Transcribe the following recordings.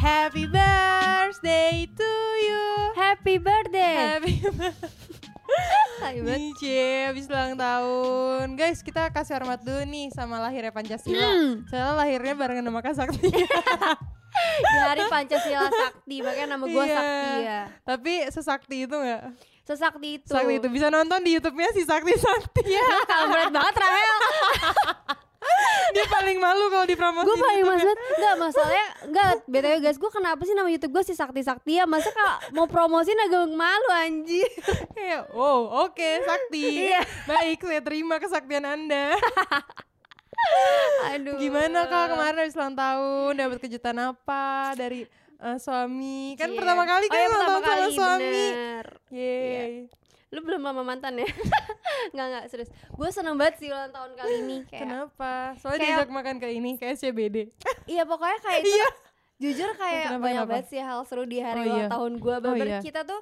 Happy birthday to you. Happy birthday. Happy. Nih Cie, habis ulang tahun Guys, kita kasih hormat dulu nih sama lahirnya Pancasila Hmm. Soalnya lahirnya barengan sama Kak Sakti Di hari Pancasila Sakti, makanya nama gue Iya. Sakti ya. Tapi sesakti itu gak? Sesakti itu. Sakti itu bisa nonton di YouTube-nya si Sakti Sakti ya Kalau berat banget Rahel. Dia paling malu kalau dipromosi gue paling mas banget Enggak masalahnya Enggak BTW guys Gue kenapa sih nama Youtube gue si Sakti Sakti ya? Masa kalau mau promosiin agak malu anjir Kayak, wow oke Sakti. Iya. Baik, saya terima kesaktian Anda. Aduh. Gimana kak kemarin habis ulang tahun Dapat kejutan apa dari eh, suami? Kan Cie. pertama kali oh, kan ya, ulang pertama tahun sama kali, suami. Yeay Lu belum lama mantan ya? Enggak enggak serius Gue seneng banget sih ulang tahun kali ini kayak, Kenapa? Soalnya kayak- diajak makan ke ini Kayak SCBD Iya pokoknya kayak itu Iya Jujur kayak Kenapa, banyak kenapa? banget sih hal seru di hari Oh, ulang iya. tahun gue Oh, iya. kita tuh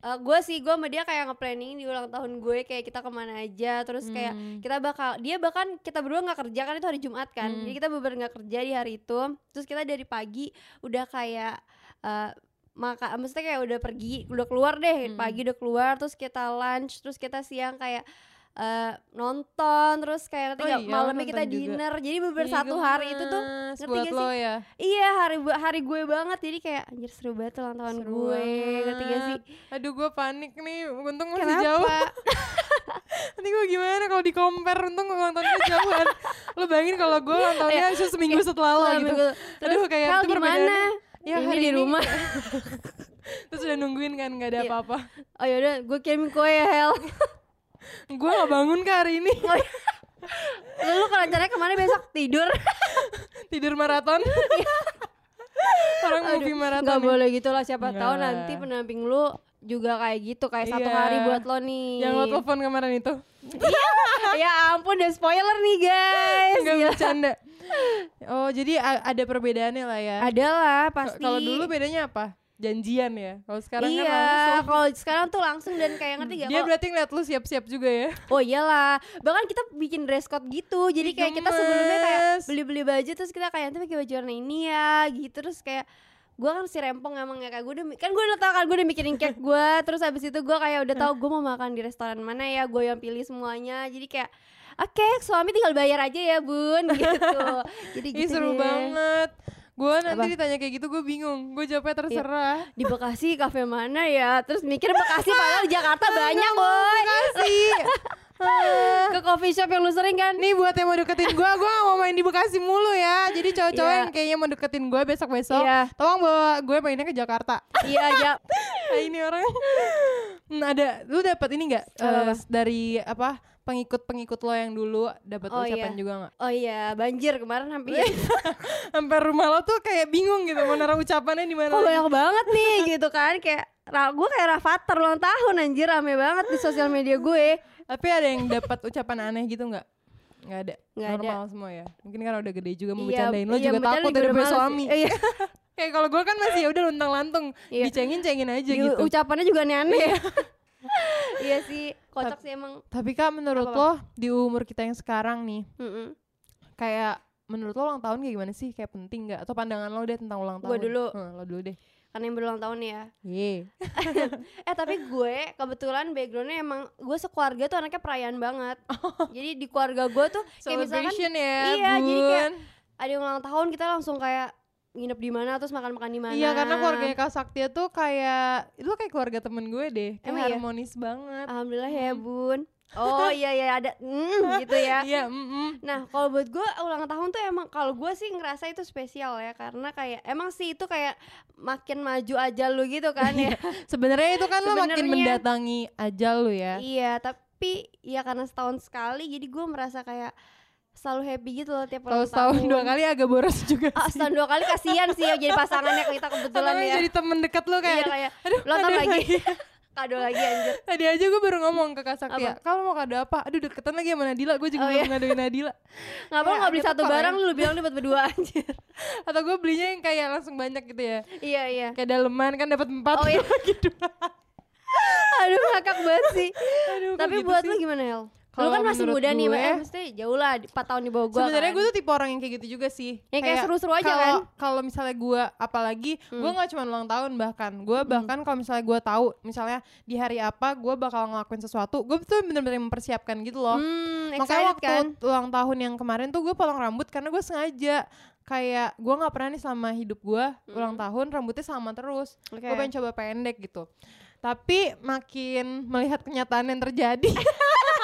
gue sih gue sama dia kayak nge-planning di ulang tahun gue kayak kita ke mana aja terus kayak Hmm. kita bakal dia bahkan kita berdua nggak kerja kan itu hari Jumat kan Hmm. jadi kita bener nggak kerja di hari itu terus kita dari pagi udah kayak eh maka maksudnya kayak udah pergi udah keluar deh Hmm. pagi udah keluar terus kita lunch terus kita siang kayak eh nonton terus kayak nanti Oh iya, malamnya kita juga. dinner jadi beber Ih, satu hari itu tuh ngerti gak sih? ya Iya hari hari gue banget jadi kayak anjir seru banget ulang tahun Seru gue ngerti gak sih? banget. Aduh gue panik nih Untung masih Kenapa? jauh Nanti gue gimana kalau di compare Untung ulang tahun gue jauhan Lo bayangin kalau gue ulang tahunnya Iya. seminggu setelah lo Selama gitu. Aduh kayak itu gimana? perbedaannya Ya Ini hari di ini rumah. Terus udah nungguin kan gak ada Iya. apa-apa Oh yaudah gue kirim kue ya Hel Gue gak bangun kak hari ini Oh, iya. Lu kalau rencananya ke mana besok tidur? Tidur maraton Orang movie maraton Gak nih. boleh gitu lah siapa Nggak tahu nanti pendamping lu juga kayak gitu kayak satu Iya. hari buat lo nih. Yang lo telepon kemarin itu ya ampun udah spoiler nih guys. Enggak Gila. bercanda Oh jadi ada perbedaannya lah ya? Ada lah K- pasti. Kalau dulu bedanya apa? Janjian ya? Kalau sekarang kan iya, langsung kalau sekarang tuh langsung dan kayak ngerti gak? Dia Kalau- berarti ngeliat lu siap-siap juga ya? Oh iyalah, bahkan kita bikin dress code gitu. Jadi kayak kita sebelumnya kayak beli-beli baju terus kita kayak nanti pakai baju warna ini ya, gitu. Terus kayak gue kan si rempong emang ya kayak gue udah kan gue udah tau kan gue udah mikirin cake gue terus habis itu gue kayak udah tahu gue mau makan di restoran mana ya. Gue yang pilih semuanya. Jadi kayak oke suami tinggal bayar aja ya bun. Gitu. Jadi Ih gitu seru deh. banget. Gue nanti Apa? ditanya kayak gitu gue bingung. Gue jawabnya terserah. Di Bekasi kafe mana ya? Terus mikir Bekasi padahal Jakarta banyak boy Bekasi? Ah. ke coffee shop yang lu sering kan? Nih buat yang mau deketin gue Gue gak mau main di Bekasi mulu ya. Jadi cowok-cowok Iya. yang kayaknya mau deketin gue besok-besok Iya. Tolong bawa gue mainnya ke Jakarta. Iya ya Nah ini orang. Hmm, ada lu dapat ini nggak eh, dari apa pengikut-pengikut lo yang dulu dapat Oh, ucapan iya. juga nggak? oh iya banjir kemarin hampir Sampai rumah lo tuh kayak bingung gitu mau naruh ucapannya di mana? lagi. banyak banget nih gitu kan kayak gue kayak Rafathar ulang tahun anjir rame banget di sosial media gue Tapi ada yang dapat ucapan aneh gitu nggak? Nggak ada. Ada. Normal semua ya. Mungkin karena udah gede juga mau Iya, bercandain lo iya, juga takut udah suami. Iya. kayak kalau gue kan masih ya udah luntang-lantung, Iya. dicengin-cengin aja Di- gitu. ucapannya juga aneh-aneh ya iya sih kocak sih emang Tapi kak menurut lo di umur kita yang sekarang nih, Mm-mm. kayak menurut lo ulang tahun kayak gimana sih? Kayak penting nggak? Atau pandangan lo deh tentang ulang tahun? Gua dulu. Hmm, lo dulu deh. karena yang berulang tahun ya Ye. eh tapi gue kebetulan backgroundnya emang gue sekeluarga tuh anaknya perayaan banget jadi di keluarga gue tuh kayak misalkan Celebration ya, iya, jadi kayak ada yang ulang tahun kita langsung kayak nginep di mana terus makan makan di mana Iya karena keluarganya Kak Saktia tuh kayak itu kayak keluarga temen gue deh, kayak Emang iya? harmonis banget. alhamdulillah ya bun oh iya iya ada mm, gitu ya Iya, mm-mm. Nah, kalau buat gue ulang tahun tuh emang kalau gue sih ngerasa itu spesial ya karena kayak emang sih itu kayak makin maju aja lu gitu kan ya. Sebenarnya itu kan lo makin mendatangi ajal lo ya. iya, tapi ya karena setahun sekali jadi gue merasa kayak selalu happy gitu loh tiap ulang setahun tahun. dua kali agak boros juga Ah, sih. setahun dua kali kasihan sih ya jadi pasangannya kita kebetulan Atau ya. jadi temen dekat lo kayak, iya kayak aduh, lo kado lagi kado lagi anjir. Tadi aja gue baru ngomong ke Kak Saktia, kalau mau kado apa? Aduh deketan lagi sama Nadila, gue juga Oh, belum iya. ngadoin Nadila. Ngapa Ya, nggak beli satu barang ya. lu bilang dapat berdua anjir. Atau gue belinya yang kayak langsung banyak gitu ya. iya iya. Kayak daleman kan dapat empat Oh, iya. gitu. Aduh ngakak banget sih. Aduh, Tapi gitu buat sih? lu gimana Hel? Lu kan masih muda nih, gue, eh mesti jauh lah 4 tahun di bawah gua Sebenarnya kan. gue tuh tipe orang yang kayak gitu juga sih. Yang kayak seru-seru aja kalau- kan? Kalau misalnya gue apalagi Hmm. gue nggak cuma ulang tahun bahkan gue bahkan kalau misalnya gue tahu misalnya di hari apa gue bakal ngelakuin sesuatu, gue tuh bener-bener mempersiapkan gitu loh. Hmm, Makanya waktu kan? ulang tahun yang kemarin tuh gue potong rambut karena gue sengaja kayak gue nggak pernah nih selama hidup gue ulang tahun rambutnya sama terus. Hmm. Oke. Gue pengen coba pendek gitu. Tapi makin melihat kenyataan yang terjadi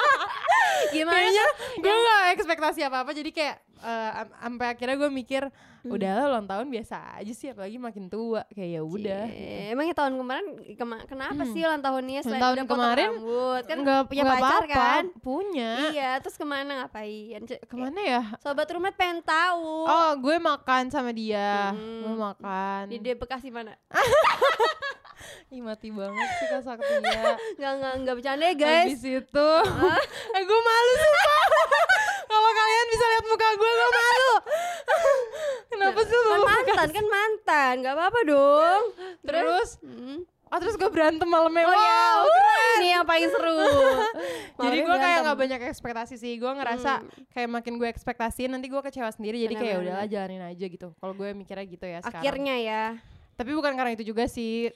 Gimana? kayaknya gue gak ekspektasi apa apa jadi kayak am- sampai akhirnya gue mikir Hmm. udahlah ulang tahun biasa aja sih apalagi makin tua kayak ya udah Cie, Emangnya tahun kemarin kema- kenapa Hmm. sih ulang tahunnya selain tahun udah kemarin rambut kan nggak punya nggak pacar apa-apa, kan? punya Iya, terus ke mana ngapain? C- ke mana ya Sobat rumah pengen tahu. oh gue makan sama dia Hmm. gue makan Di di Bekasi mana? Ih, mati banget sih kak Saktia Enggak enggak enggak bercanda ya, guys. Habis itu eh gue malu sumpah kalau kalian bisa lihat muka gue gue malu kenapa sih lu Kan mantan, kan mantan. Enggak apa-apa dong. terus Hmm. oh terus gue berantem malamnya Oh ya, Wow, ini yang paling seru. Jadi gue kayak nggak banyak ekspektasi sih. Gue ngerasa kayak makin gue ekspektasiin nanti gue kecewa sendiri. Jadi kayak udahlah jalanin aja gitu. Kalau gue mikirnya gitu ya sekarang. Akhirnya ya. Tapi bukan karena itu juga sih.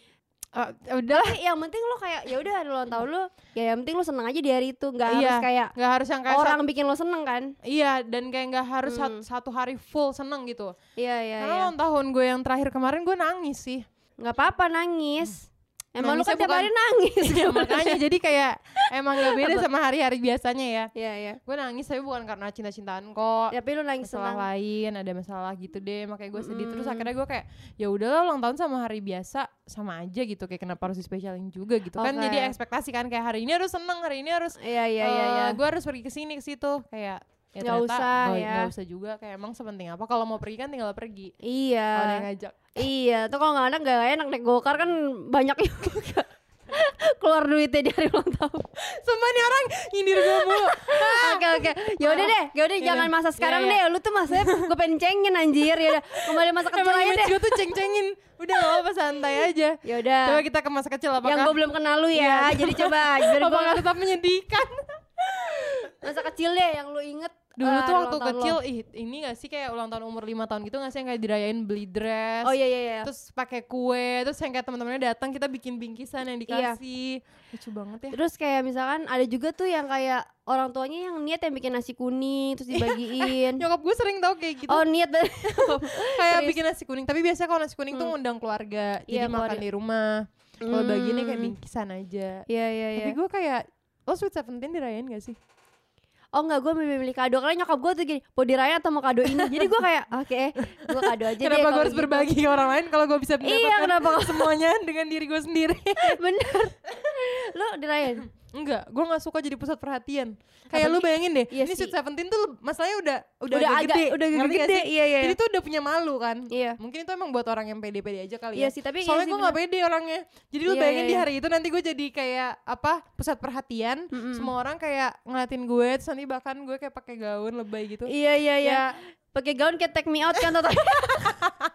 Eh, udahlah. Tapi yang penting lo kayak ya udah ulang tahun lo, ya yang penting lo seneng aja di hari itu, nggak Iya, harus kayak Nggak harus yang kayak orang sat- bikin lo seneng kan? iya dan kayak nggak harus Hmm. satu hari full seneng gitu. Iya iya karena iya. ulang tahun gue yang terakhir kemarin gue nangis sih. Nggak apa-apa nangis. Emang Nangisnya kan tiap bukan- hari nangis. Iya, makanya jadi kayak emang nggak beda sama hari-hari biasanya ya. Iya iya. Gue nangis tapi bukan karena cinta-cintaan kok. Tapi lo nangis masalah senang. lain ada masalah gitu deh makanya gue sedih terus Mm. akhirnya gue kayak ya udahlah ulang tahun sama hari biasa sama aja gitu kayak kenapa harus dispesialin juga gitu kan Oke. jadi ekspektasi kan kayak hari ini harus seneng hari ini harus Iya iya iya iya. gue harus pergi ke sini ke situ kayak ya Nggak usah, oh, ya. nggak usah juga kayak emang sepenting apa kalau mau pergi kan tinggal pergi Iya. kalau ada yang ngajak Iya, tuh kalau nggak enak gak enak naik gokar kan banyak juga. Keluar duitnya di hari ulang tahun. sumpah nih orang nyindir gue mulu Oke oke. Ya udah deh, ya udah Iya, jangan iya. masa sekarang Iya, iya. deh. Lu tuh masanya gue pengen cengin anjir. Ya kembali masa kecil emang aja deh. gue tuh ceng-cengin udah gak apa santai aja Ya udah. coba kita ke masa kecil apakah Yang gue belum kenal lu ya. Iya. Jadi coba biar gue apakah tetap menyedihkan masa kecil deh yang lu inget. Dulu eh, tuh waktu kecil, lo. ih ini gak sih kayak ulang tahun umur 5 tahun gitu gak sih yang kayak dirayain beli dress Oh iya iya iya. Terus pakai kue, terus yang kayak teman-temannya datang kita bikin bingkisan yang Iya. dikasih Lucu banget ya Terus kayak misalkan ada juga tuh yang kayak orang tuanya yang niat yang bikin nasi kuning terus dibagiin. Nyokap gue sering tau kayak gitu oh niat banget. Kayak serius. bikin nasi kuning, tapi biasanya kalau nasi kuning tuh Hmm. ngundang keluarga Iya, Jadi makan keluarga. di rumah Kalau bagiannya kayak Hmm. bingkisan aja Iya iya iya. Tapi gue kayak, lo Sweet Seventeen dirayain gak sih? Oh enggak, gue milih kado. Karena nyokap gue tuh gini Mau dirayain atau mau kado ini? Jadi gue kayak Oke gue kado aja Kenapa gue harus gitu." berbagi ke orang lain kalau gue bisa Iya mendapatkan kenapa semuanya dengan diri gue sendiri? Bener. Lo dirayain Enggak, gue gak suka jadi pusat perhatian. Kayak lu bayangin deh, Iya ini sih. Sweet Seventeen tuh masalahnya udah udah, Udah agak gede, Udah gede sih? Iya iya Jadi tuh udah punya malu kan. Iya Mungkin itu emang buat orang yang pede-pede aja kali Iya ya. sih tapi iya Soalnya sih, gue gak pede orangnya. Jadi lu Iya, bayangin iya, di iya. hari itu nanti gue jadi kayak apa pusat perhatian. Mm-mm. Semua orang kayak ngeliatin gue, terus nanti bahkan gue kayak pakai gaun lebay gitu. Iya iya iya Ya, Pakai gaun kayak take me out kan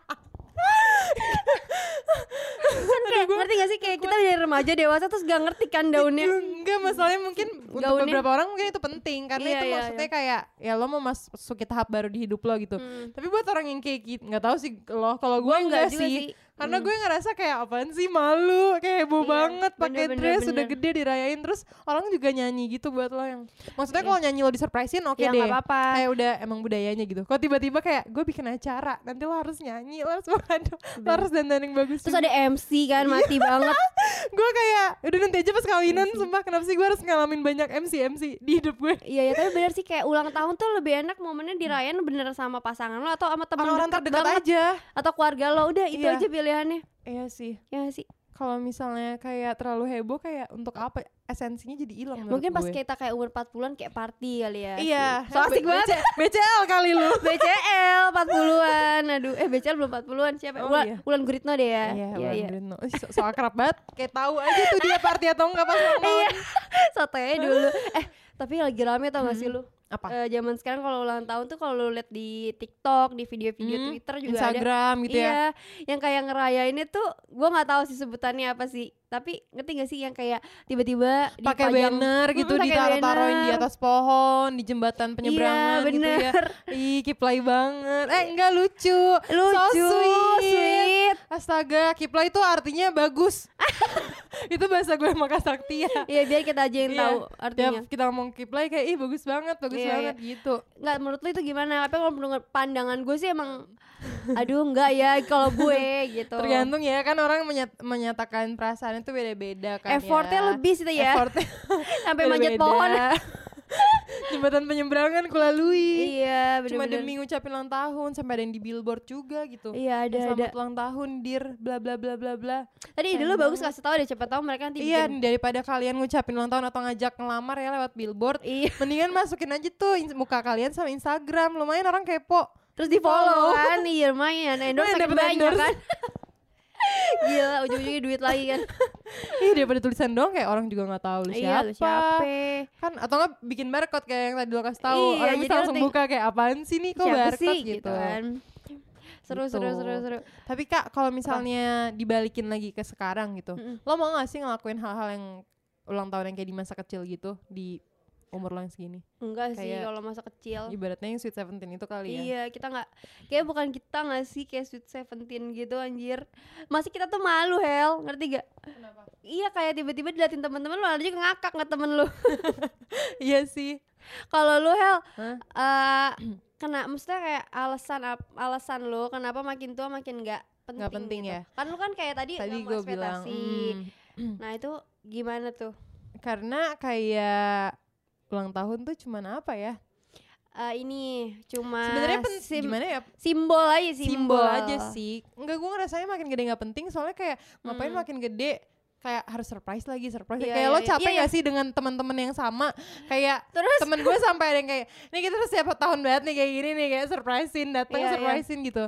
kayak ngerti gak sih kayak kita dari remaja dewasa terus gak ngerti kan daunnya Enggak masalahnya mungkin untuk beberapa orang mungkin itu penting karena Iya, itu iya, maksudnya kayak ya lo mau masuki tahap baru di hidup lo gitu. Hmm. Tapi buat orang yang kayak gitu nggak tahu sih lo kalau gue Gua enggak, enggak juga sih. sih. Karena Hmm. gue ngerasa kayak apaan sih malu, kayak heboh Iya, banget pakai dress bener, udah gede dirayain terus orang juga nyanyi gitu buat lo yang. Maksudnya Iya. kalau nyanyi lo disurprisein oke Ya deh. nggak apa-apa Kayak udah emang budayanya gitu. Kalau tiba-tiba kayak gue bikin acara, nanti lo harus nyanyi, lo harus mengadu, lo harus dandanin bagus. Terus ada MC kan mati banget gue kayak udah nanti aja pas kawinan sumpah kenapa sih gue harus ngalamin banyak MC MC di hidup gue. Iya ya tapi bener sih kayak ulang tahun tuh lebih enak momennya dirayain bener sama pasangan lo atau sama terdekat banget. aja. atau keluarga lo udah itu Iya. aja pilihannya? Iya sih. ya nggak sih? Kalau misalnya kayak terlalu heboh kayak untuk apa esensinya jadi hilang menurut mungkin pas gue. kita kayak umur 40-an kayak party kali ya. Iya, so asik B- banget BC- BCL kali lu. BCL 40-an aduh eh BCL belum 40-an siapa? Oh, Wulan, iya. Wulan Guritno deh ya. Iya, iya iya. Ih, So, so akrab banget. Kayak tahu aja tuh dia party atau enggak pas ulang tahun. iya sotonya dulu. Eh tapi lagi rame tau gak sih lu Apa? eh, zaman sekarang kalau ulang tahun tuh kalau lu lihat di TikTok, di video-video Hmm, Twitter juga ada. Instagram gitu ya. iya, yang kayak ngerayainnya tuh gua nggak tahu sih sebutannya apa sih. Tapi ngerti gak sih yang kayak tiba-tiba Pakai banner gitu pakai ditaruh-taruhin di atas pohon, di jembatan penyeberangan iya, gitu ya. bener. Ih, kiplay banget. Eh, enggak lucu. Lucu, So sweet. sweet. Astaga, kiplay itu artinya bagus. itu bahasa gue maka sakti ya. Iya, biar kita aja yang Iya. tahu Tiap artinya. kita ngomong kiplay kayak ih bagus banget, bagus Iya, banget gitu. Nggak menurut lu itu gimana? Tapi kalau menurut pandangan gue sih emang aduh enggak ya kalau gue gitu. Tergantung ya kan orang menyat- menyatakan perasaan itu beda-beda kan Effortnya ya. lebih sih ya. Effortnya Sampai manjat pohon. Jembatan penyeberangan kulalui. iya, Cuma bener-bener. demi ngucapin ulang tahun sampai ada yang di billboard juga gitu. Iya, ada ada. Selamat ulang tahun, dir, bla bla bla bla bla. Tadi ide lu Keren bagus kasih tahu deh siapa tahu mereka nanti Iya, bikin. daripada kalian ngucapin ulang tahun atau ngajak ngelamar ya lewat billboard, Iya. mendingan masukin aja tuh muka kalian sama Instagram. Lumayan orang kepo. Terus di follow kan, iya lumayan. Endorse banyak kan. Gila, ujung-ujungnya duit lagi kan. Ih, daripada tulisan doang kayak orang juga nggak tahu lu Iya, siapa. lu siapa? Kan atau nggak bikin barcode kayak yang tadi lo kasih tahu. Iya, orang bisa langsung buka kayak apaan sih nih kok barcode sih gitu. gitu kan. Seru, Gitu. seru, seru, seru. Tapi Kak, kalau misalnya dibalikin lagi ke sekarang gitu, Mm-mm. lo mau gak sih ngelakuin hal-hal yang ulang tahun yang kayak di masa kecil gitu di umur lo yang segini? Enggak sih Kayak- kalau masa kecil. Ibaratnya yang Sweet Seventeen itu kali ya. Iya, kita nggak kayak bukan kita nggak sih kayak Sweet Seventeen gitu anjir. Masih kita tuh malu, Hel. Ngerti gak? Kenapa? Iya, kayak tiba-tiba diliatin teman-teman lu ada juga ngakak nggak temen lu. Iya sih. Kalau lu, Hel, Hah? eh kena maksudnya kayak alasan alasan lu kenapa makin tua makin nggak penting, Nggak penting gitu. ya? Kan lu kan kayak tadi Tadi gue bilang, ekspektasi. mm, Nah, itu gimana tuh? karena kayak ulang tahun tuh cuman apa ya? Eh ini cuma Sebenarnya pen- sim- gimana ya? simbol aja simbol. Simbol aja sih. Enggak gue ngerasanya makin gede nggak penting soalnya kayak ngapain Hmm. makin gede kayak harus surprise lagi surprise Iya, kayak iya, lo iya. capek Iya, gak sih dengan teman-teman yang sama kayak Terus temen gue sampai ada yang kayak nih kita udah siapa tahun banget nih kayak gini nih kayak surprisein datang Iya, iya. surprisein gitu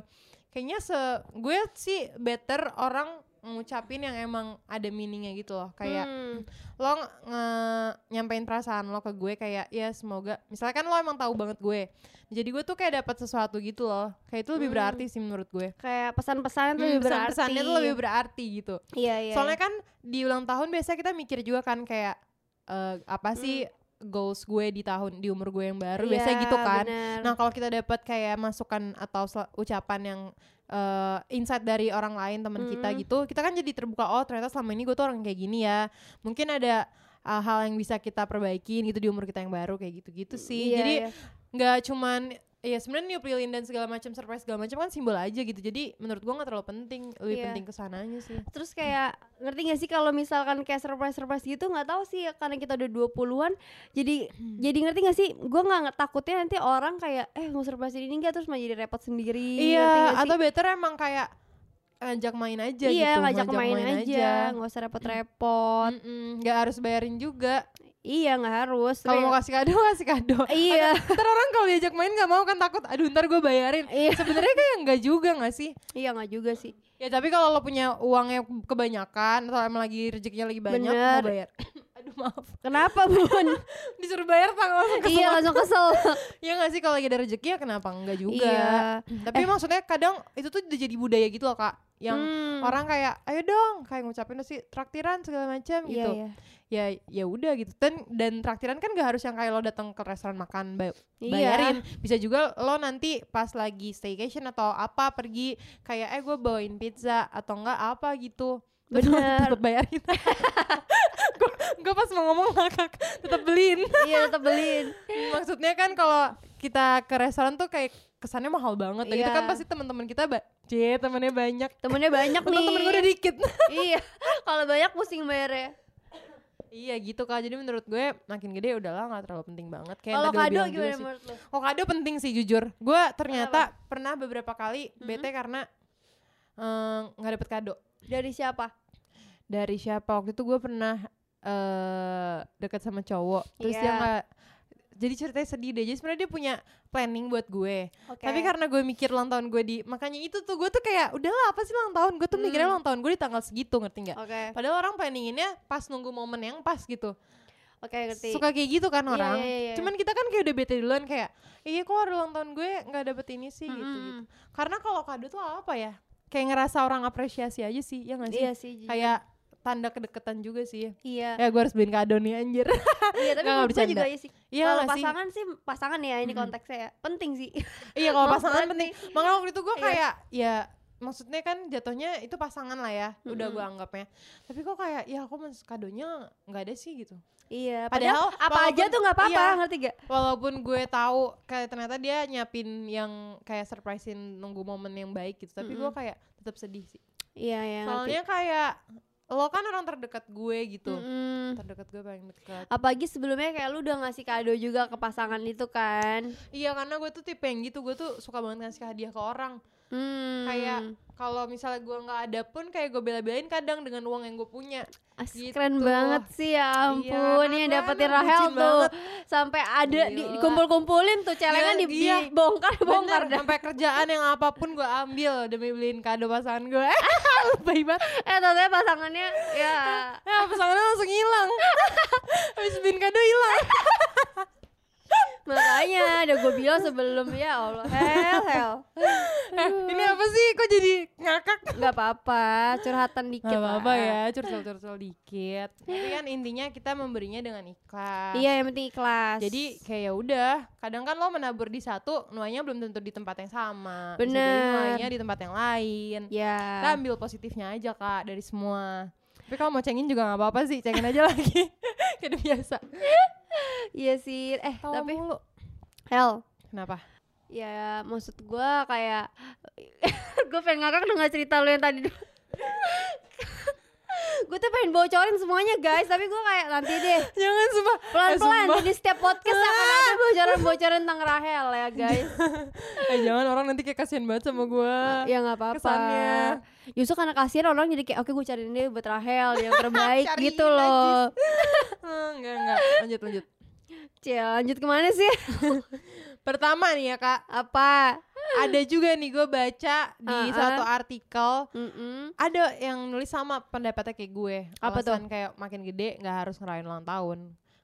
kayaknya se gue sih better orang ngucapin yang emang ada meaningnya gitu loh kayak hmm, lo nge nyampein perasaan lo ke gue kayak ya semoga misalkan lo emang tahu banget gue jadi gue tuh kayak dapat sesuatu gitu loh kayak itu lebih Hmm. berarti sih menurut gue kayak pesan-pesan Hmm, lebih berarti. pesan-pesannya tuh lebih berarti gitu Iya, iya. soalnya kan di ulang tahun biasa kita mikir juga kan kayak eh, apa sih goals gue di tahun di umur gue yang baru biasa Iya, gitu kan bener. nah kalau kita dapat kayak masukan atau ucapan yang eh, insight dari orang lain teman kita Mm. gitu kita kan jadi terbuka oh ternyata selama ini gue tuh orang kayak gini ya mungkin ada uh, hal yang bisa kita perbaikin gitu di umur kita yang baru kayak gitu-gitu sih Iya, jadi iya. nggak cuman ya sebenarnya new lilin dan segala macam surprise segala macam kan simbol aja gitu. Jadi menurut gua nggak terlalu penting lebih Iya. penting ke sananya sih. Terus kayak ngerti gak sih kalau misalkan kayak surprise-surprise gitu nggak tahu sih karena kita udah 20-an jadi Hmm. jadi ngerti gak sih? Gue nggak takutnya nanti orang kayak eh mau surprise ini enggak terus malah jadi repot sendiri iya atau better emang kayak ngajak main aja iya gitu ngajak main, aja nggak usah repot-repot. Nggak harus bayarin juga iya nggak harus. Kalau mau kasih kado kasih kado. Iya. Ntar orang kalau diajak main nggak mau kan takut aduh ntar gue bayarin. Iya. Sebenarnya kayak nggak juga nggak sih? Iya nggak juga sih. Ya tapi kalau lo punya uangnya kebanyakan atau emang lagi rezekinya lagi banyak Bener. mau bayar maaf. Kenapa bun? Disuruh bayar tanggal langsung kesel. iya langsung kesel. Ya nggak sih kalau lagi ada rezeki ya kenapa enggak juga? Iya. Tapi maksudnya kadang itu tuh udah jadi budaya gitu loh kak. Yang Hmm. orang kayak ayo dong kayak ngucapin sih traktiran segala macam iya, gitu. iya. ya ya udah gitu. Dan dan traktiran kan gak harus yang kayak lo datang ke restoran makan ba- Iya. bayarin. Bisa juga lo nanti pas lagi staycation atau apa pergi kayak eh gue bawain pizza atau enggak apa gitu. Bener. tetap bayarin gue pas mau ngomong ngakak tetap beliin. Iya tetap beliin. Maksudnya kan kalau kita ke restoran tuh kayak kesannya mahal banget. Dan itu Iya. kan pasti teman-teman kita ba Cie, temennya banyak. Temennya banyak nih temen gue udah dikit. Iya. Kalau banyak pusing bayarnya. Iya gitu kak, jadi menurut gue makin gede udahlah nggak terlalu penting banget. Kayak kalau kado gimana sih. menurut lo Oh kado penting sih jujur, gue ternyata pernah beberapa kali bete karena nggak dapet kado. Dari siapa? Dari siapa? Waktu itu gue pernah eh deket sama cowok, terus dia Iya. nggak jadi ceritanya sedih deh, jadi sebenarnya dia punya planning buat gue, Oke. tapi karena gue mikir ulang tahun gue di makanya itu tuh gue tuh kayak udahlah apa sih ulang tahun, gue tuh mikirnya Hmm. ulang tahun gue di tanggal segitu ngerti nggak? oke Padahal orang planninginnya pas nunggu momen yang pas gitu. oke ngerti suka kayak gitu kan Iya, orang iya, iya. cuman kita kan kayak udah bete duluan kayak iya kok hari ulang tahun gue nggak dapet ini sih gitu gitu Mm-mm. karena kalau kado tuh apa ya kayak ngerasa orang apresiasi aja sih ya nggak sih iya sih kayak tanda kedekatan juga sih. Iya. Ya gue harus beliin kado nih anjir. Iya tapi Nggak, gue bercanda. juga iya sih. Iya kalau sih? pasangan sih pasangan ya ini konteksnya ya. Penting sih. Iya kalau pasangan penting. makanya waktu itu gue Iya. kayak ya maksudnya kan jatuhnya itu pasangan lah ya udah Mm-mm. gue anggapnya. Tapi kok kayak ya aku mas kadonya nggak ada sih gitu. Iya Padahal padahal apa aja tuh nggak apa-apa iya. ngerti gak walaupun gue tahu kayak ternyata dia nyiapin yang kayak surprisein nunggu momen yang baik gitu tapi gue Mm-mm. kayak tetap sedih sih. Iya iya ngerti. soalnya kayak lo kan orang terdekat gue gitu. Mm-mm. terdekat gue paling dekat. Apalagi sebelumnya kayak lu udah ngasih kado juga ke pasangan itu kan? Iya karena gue tuh tipe yang gitu. Gue tuh suka banget ngasih hadiah ke orang. Hmm. Kayak kalau misalnya gue nggak ada pun kayak gue bela-belain kadang dengan uang yang gue punya. Asik, gitu. keren banget sih ya ampun Iya, ini yang kan, dapetin Rahel tuh. banget. sampai ada di, dikumpul-kumpulin tuh celengan Iya, di, iya. dibongkar bongkar Bener, dah. sampai kerjaan yang apa pun gue ambil demi beliin kado pasangan gue lebay banget. Eh ternyata pasangannya ya. Ya pasangannya langsung hilang. Habis beliin kado hilang makanya udah gue bilang sebelum ya Allah hell hell eh, ini apa sih kok jadi ngakak nggak apa-apa curhatan dikit Gak apa-apa ya, curcol-curcol dikit. Tapi kan intinya kita memberinya dengan ikhlas. iya yang penting ikhlas Jadi kayak ya udah, kadang kan lo menabur di satu, nuanya belum tentu di tempat yang sama. Bener. nuanya di tempat yang lain. ya Kita ambil positifnya aja kak dari semua. Tapi kalau mau cengin juga nggak apa-apa sih, cengin aja lagi. Kayak biasa. Iya sih eh Tawa tapi mulu. hell Kenapa? ya maksud gue kayak gue pengen ngakak denger cerita lu yang tadi gue tuh pengen bocorin semuanya guys tapi gue kayak nanti deh Jangan sumpah. pelan-pelan sumpah. jadi setiap podcast akan ada bocoran-bocoran tentang Rahel ya guys Eh jangan orang nanti kayak kasihan banget sama gue. ya nggak apa-apa Kesannya. justru karena kasihan orang jadi kayak oke gue cariin deh buat Rahel yang terbaik gitu loh Eh, enggak, enggak. Lanjut, lanjut. Cie, lanjut ke mana sih Pertama nih ya kak, apa ada juga nih gue baca di Uh-uh. satu artikel Mm-mm. ada yang nulis sama pendapatnya kayak gue Apa tuh? Alasan kayak makin gede nggak harus ngerayain ulang tahun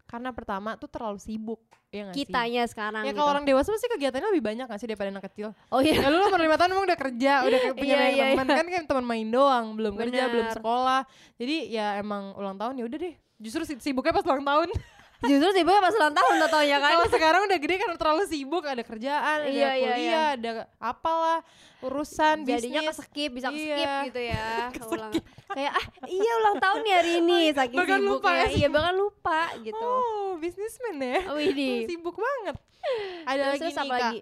karena pertama tuh terlalu sibuk ya sih kitanya sekarang ya gitu. kalau orang dewasa pasti kegiatannya lebih banyak gak sih daripada anak kecil oh iya ya lu umur lima tahun emang udah kerja udah kayak punya Iya, banyak iya, teman kan kayak teman main doang belum kerja belum Bener. sekolah jadi ya emang ulang tahun ya udah deh justru si- sibuknya pas ulang tahun justru sih pas ulang tahun tau ya kan. Kalau sekarang udah gede karena terlalu sibuk ada kerjaan ada Iya, iya, kuliah iya. ada apalah urusan jadinya bisnis. ke skip bisa skip Iya. gitu ya ulang kayak ah iya ulang tahun nih hari ini saking Bahkan lupa sibuknya. ya. Sih. iya bahkan lupa gitu. Oh bisnismen ya? Oh ini. Sibuk banget. Ada terus, lagi nih kak. lagi?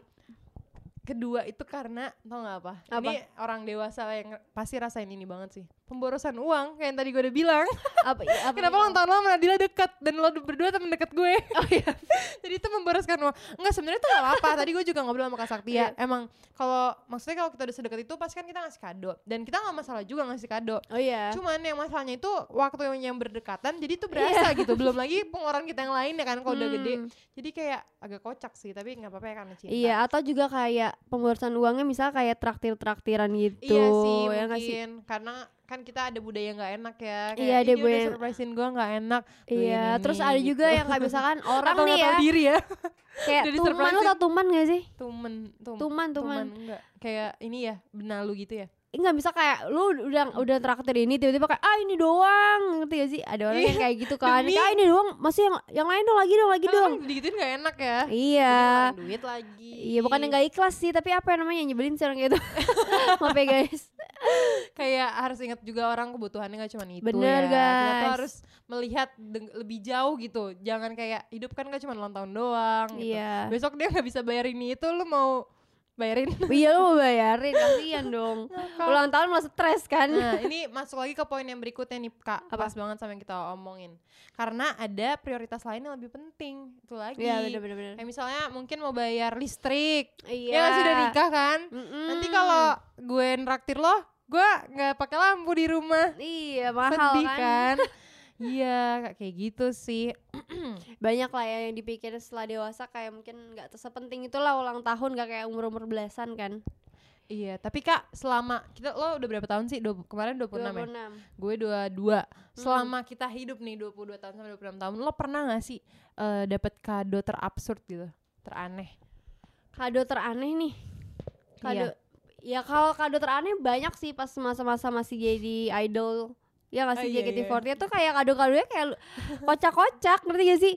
Kedua itu karena tau gak apa? Apa? ini orang dewasa yang pasti rasain ini banget sih pemborosan uang kayak yang tadi gue udah bilang. Apa, apa kenapa ulang tahun lo sama Nadila deket? Dan lo berdua temen deket gue. Oh iya. Jadi itu memboroskan uang. Enggak sebenarnya itu gak apa-apa. Tadi gue juga ngobrol sama Kak Saktia Iya. emang kalau maksudnya kalau kita udah sedekat itu pasti kan kita ngasih kado. Dan kita nggak masalah juga ngasih kado. Oh iya. Cuman yang masalahnya itu waktu yang berdekatan jadi itu berasa gitu. Belum lagi pengeluaran kita yang lain ya kan kalau udah gede. Hmm. Jadi kayak agak kocak sih, tapi nggak apa-apa ya karena cinta. Iya, atau juga kayak pemborosan uangnya misalnya kayak traktir-traktiran gitu. Iya sih, ya mungkin. Karena kan kita ada budaya nggak enak ya. Kayak, Iya, ada "Ini budaya- udah surprisein gue nggak enak. Iya, ini," terus ada juga gitu. yang kayak misalkan orang Atau nih nggak ya, diri ya. kayak tuman lo disurprisein. tau tuman gak sih? Tumen, tum, Tuman, tuman. enggak. Kayak ini ya, benalu gitu ya. Enggak bisa kayak lu udah udah traktir ini tiba-tiba kayak ah ini doang ngerti gak sih ada orang yang Iya, kayak gitu kan kayak ah ini doang masih yang yang lain dong lagi dong lagi Kan dong digituin nggak enak ya. iya duit lagi. iya bukan yang gak ikhlas sih tapi apa yang namanya nyebelin sih orang gitu maaf ya guys kayak harus ingat juga orang kebutuhannya nggak cuma itu Bener, ya. Kita tuh guys. harus melihat lebih jauh gitu. Jangan kayak hidup kan gak cuma ulang tahun doang. gitu. iya Besok dia nggak bisa bayar ini itu, lu mau bayarin? iya lu mau bayarin kasihan dong ulang tahun malah stres kan Nah ini masuk lagi ke poin yang berikutnya nih kak. Apa? Pas banget sama yang kita omongin. Karena ada prioritas lain yang lebih penting. Itu lagi. iya bener-bener Kayak misalnya mungkin mau bayar listrik. iya Ya nggak sih udah nikah kan? Mm-mm. Nanti kalau gue nraktir lo, gue nggak pakai lampu di rumah. iya mahal sedih kan, kan, iya kayak gitu sih banyak lah ya yang dipikirin setelah dewasa kayak mungkin nggak sepenting itulah ulang tahun gak kayak umur umur belasan kan Iya, tapi Kak, selama kita lo udah berapa tahun sih? Dua, kemarin 26, ya? 26. Gue 22. Selama kita hidup nih 22 tahun sampai 26 tahun, lo pernah gak sih eh dapat kado terabsurd gitu? Teraneh. Kado teraneh nih. Kado Iya. Ya kalau kado teraneh banyak sih pas masa-masa masih jadi idol. Ya nggak sih Oh, iya, JKT48 tuh kayak kado-kadonya kayak kocak-kocak ngerti gak sih?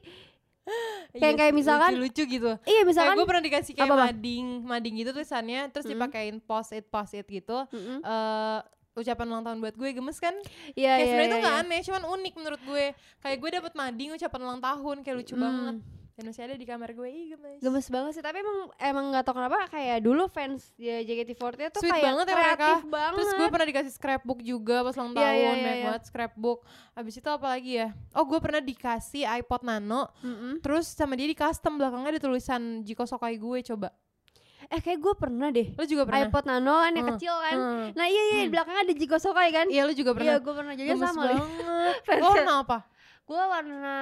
Kayak- kayak sih, misalkan- lucu, gitu. Iya Kayak misalkan gue pernah dikasih kayak Apa, Bang? mading, mading gitu tulisannya, terus Mm-mm. dipakein post it post it gitu. Mm-mm. eh ucapan ulang tahun buat gue gemes kan? Iya kayak iya sebenarnya itu iya, nggak iya. aneh, cuman unik menurut gue. Kayak gue dapet mading ucapan ulang tahun, kayak lucu Hmm. banget. Dan masih ada di kamar gue, ih gemes. Gemes banget sih, tapi emang emang nggak tahu kenapa kayak dulu fans ya JKT48 tuh Sweet kayak banget ya mereka. kreatif banget. Terus gue pernah dikasih scrapbook juga pas ulang Iya, tahun, iya, iya, banyak iya. banget scrapbook. Abis itu apa lagi ya? Oh gue pernah dikasih iPod Nano, Mm-mm. terus sama dia di custom belakangnya ada tulisan Jiko Sokai gue coba. Eh kayak gue pernah deh. Lo juga pernah? iPod Nano kan yang Hmm, kecil kan. Hmm. Nah iya iya di belakangnya ada Jiko Sokai kan. Iya lo juga pernah. Iya gue pernah jadi sama banget. Lo warna apa? Gue warna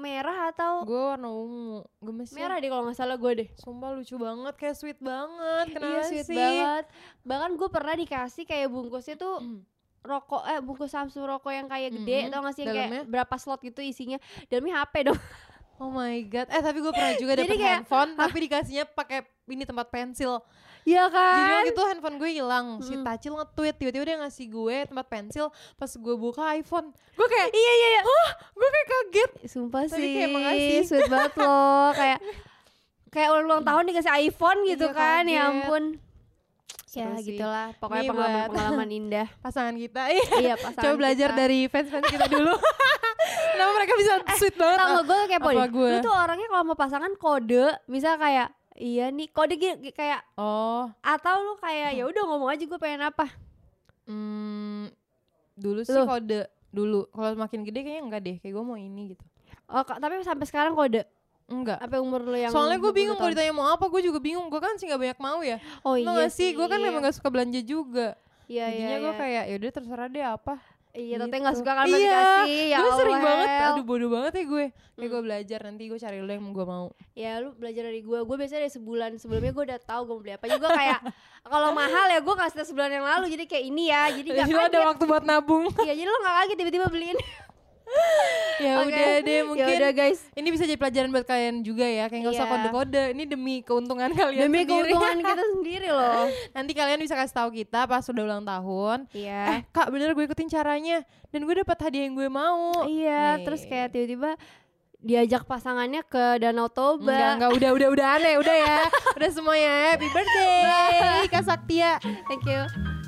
merah atau Gue warna ungu. Gemes merah deh kalau nggak salah gue deh. Sumpah lucu banget, kayak sweet banget. Kenapa iya sweet sih? banget. Bahkan gue pernah dikasih kayak bungkusnya tuh Hmm. rokok eh bungkus Samsung rokok yang kayak gede Mm-mm. tau gak sih kayak berapa slot gitu isinya dalamnya HP dong Oh my god. Eh tapi gue pernah juga dapet kayak, handphone, tapi dikasihnya pakai ini tempat pensil. Iya Jadi kan waktu itu handphone gue hilang, si Mm. Tacil nge-tweet, tiba-tiba dia ngasih gue tempat pensil, pas gue buka iPhone, gue kayak, iya iya iya hah, gue kayak kaget. sumpah Tapi sih kayak makasih. sweet banget loh kayak kayak ulang ulang tahun dikasih iPhone gitu Iya, kan ya kaget. ampun ya sih. gitulah pokoknya Nih pengalaman buat- pengalaman indah Pasangan kita, iya. iya pasangan Coba belajar kita. dari fans-fans kita dulu. Kenapa mereka bisa sweet banget? Tau gak gue kepo Apa gue? Lu tuh orangnya kalau mau pasangan kode Misal kayak Iya nih kode gi- kayak Oh, Atau lu kayak ya udah ngomong aja gue pengen apa hmm, dulu sih Lu? kode dulu. Kalau makin gede kayaknya enggak deh, kayak gue mau ini gitu. Oh tapi sampai sekarang kode Enggak. Apa umur lu yang Soalnya gue 20 bingung kalau ditanya mau apa, gue juga bingung. Gue kan sih nggak banyak mau ya. Oh Lo iya gak sih, gue kan memang gak suka belanja juga. Iya iya Jadinya gue iya kayak yaudah terserah deh apa. Iya tapi gitu. gak suka kan Iya, dikasih Ya gue sering banget, aduh bodoh banget ya gue. Kayak Hmm. gue belajar nanti gue cari dulu yang gue mau. Ya lu belajar dari gue Gue biasanya dari sebulan sebelumnya gue udah tahu gue mau beli apa gue kayak Kalau mahal ya gue kasih sebulan yang lalu Jadi kayak ini ya Jadi gak lo ada kaget waktu buat nabung. Iya jadi lo gak kaget tiba-tiba beliin ya Oke. udah deh Ya mungkin. udah guys Ini bisa jadi pelajaran buat kalian juga ya. Kayak gak usah Iya. kode-kode. Ini demi keuntungan kalian Demi sendiri. keuntungan kita sendiri loh nanti kalian bisa kasih tahu kita pas udah ulang tahun. Iya Eh kak bener gue ikutin caranya. Dan gue dapat hadiah yang gue mau. Iya Nih. terus kayak tiba-tiba Diajak pasangannya ke Danau Toba Enggak, enggak, udah, udah, udah aneh, udah ya. udah semuanya. Happy birthday, Kak Saktia. Thank you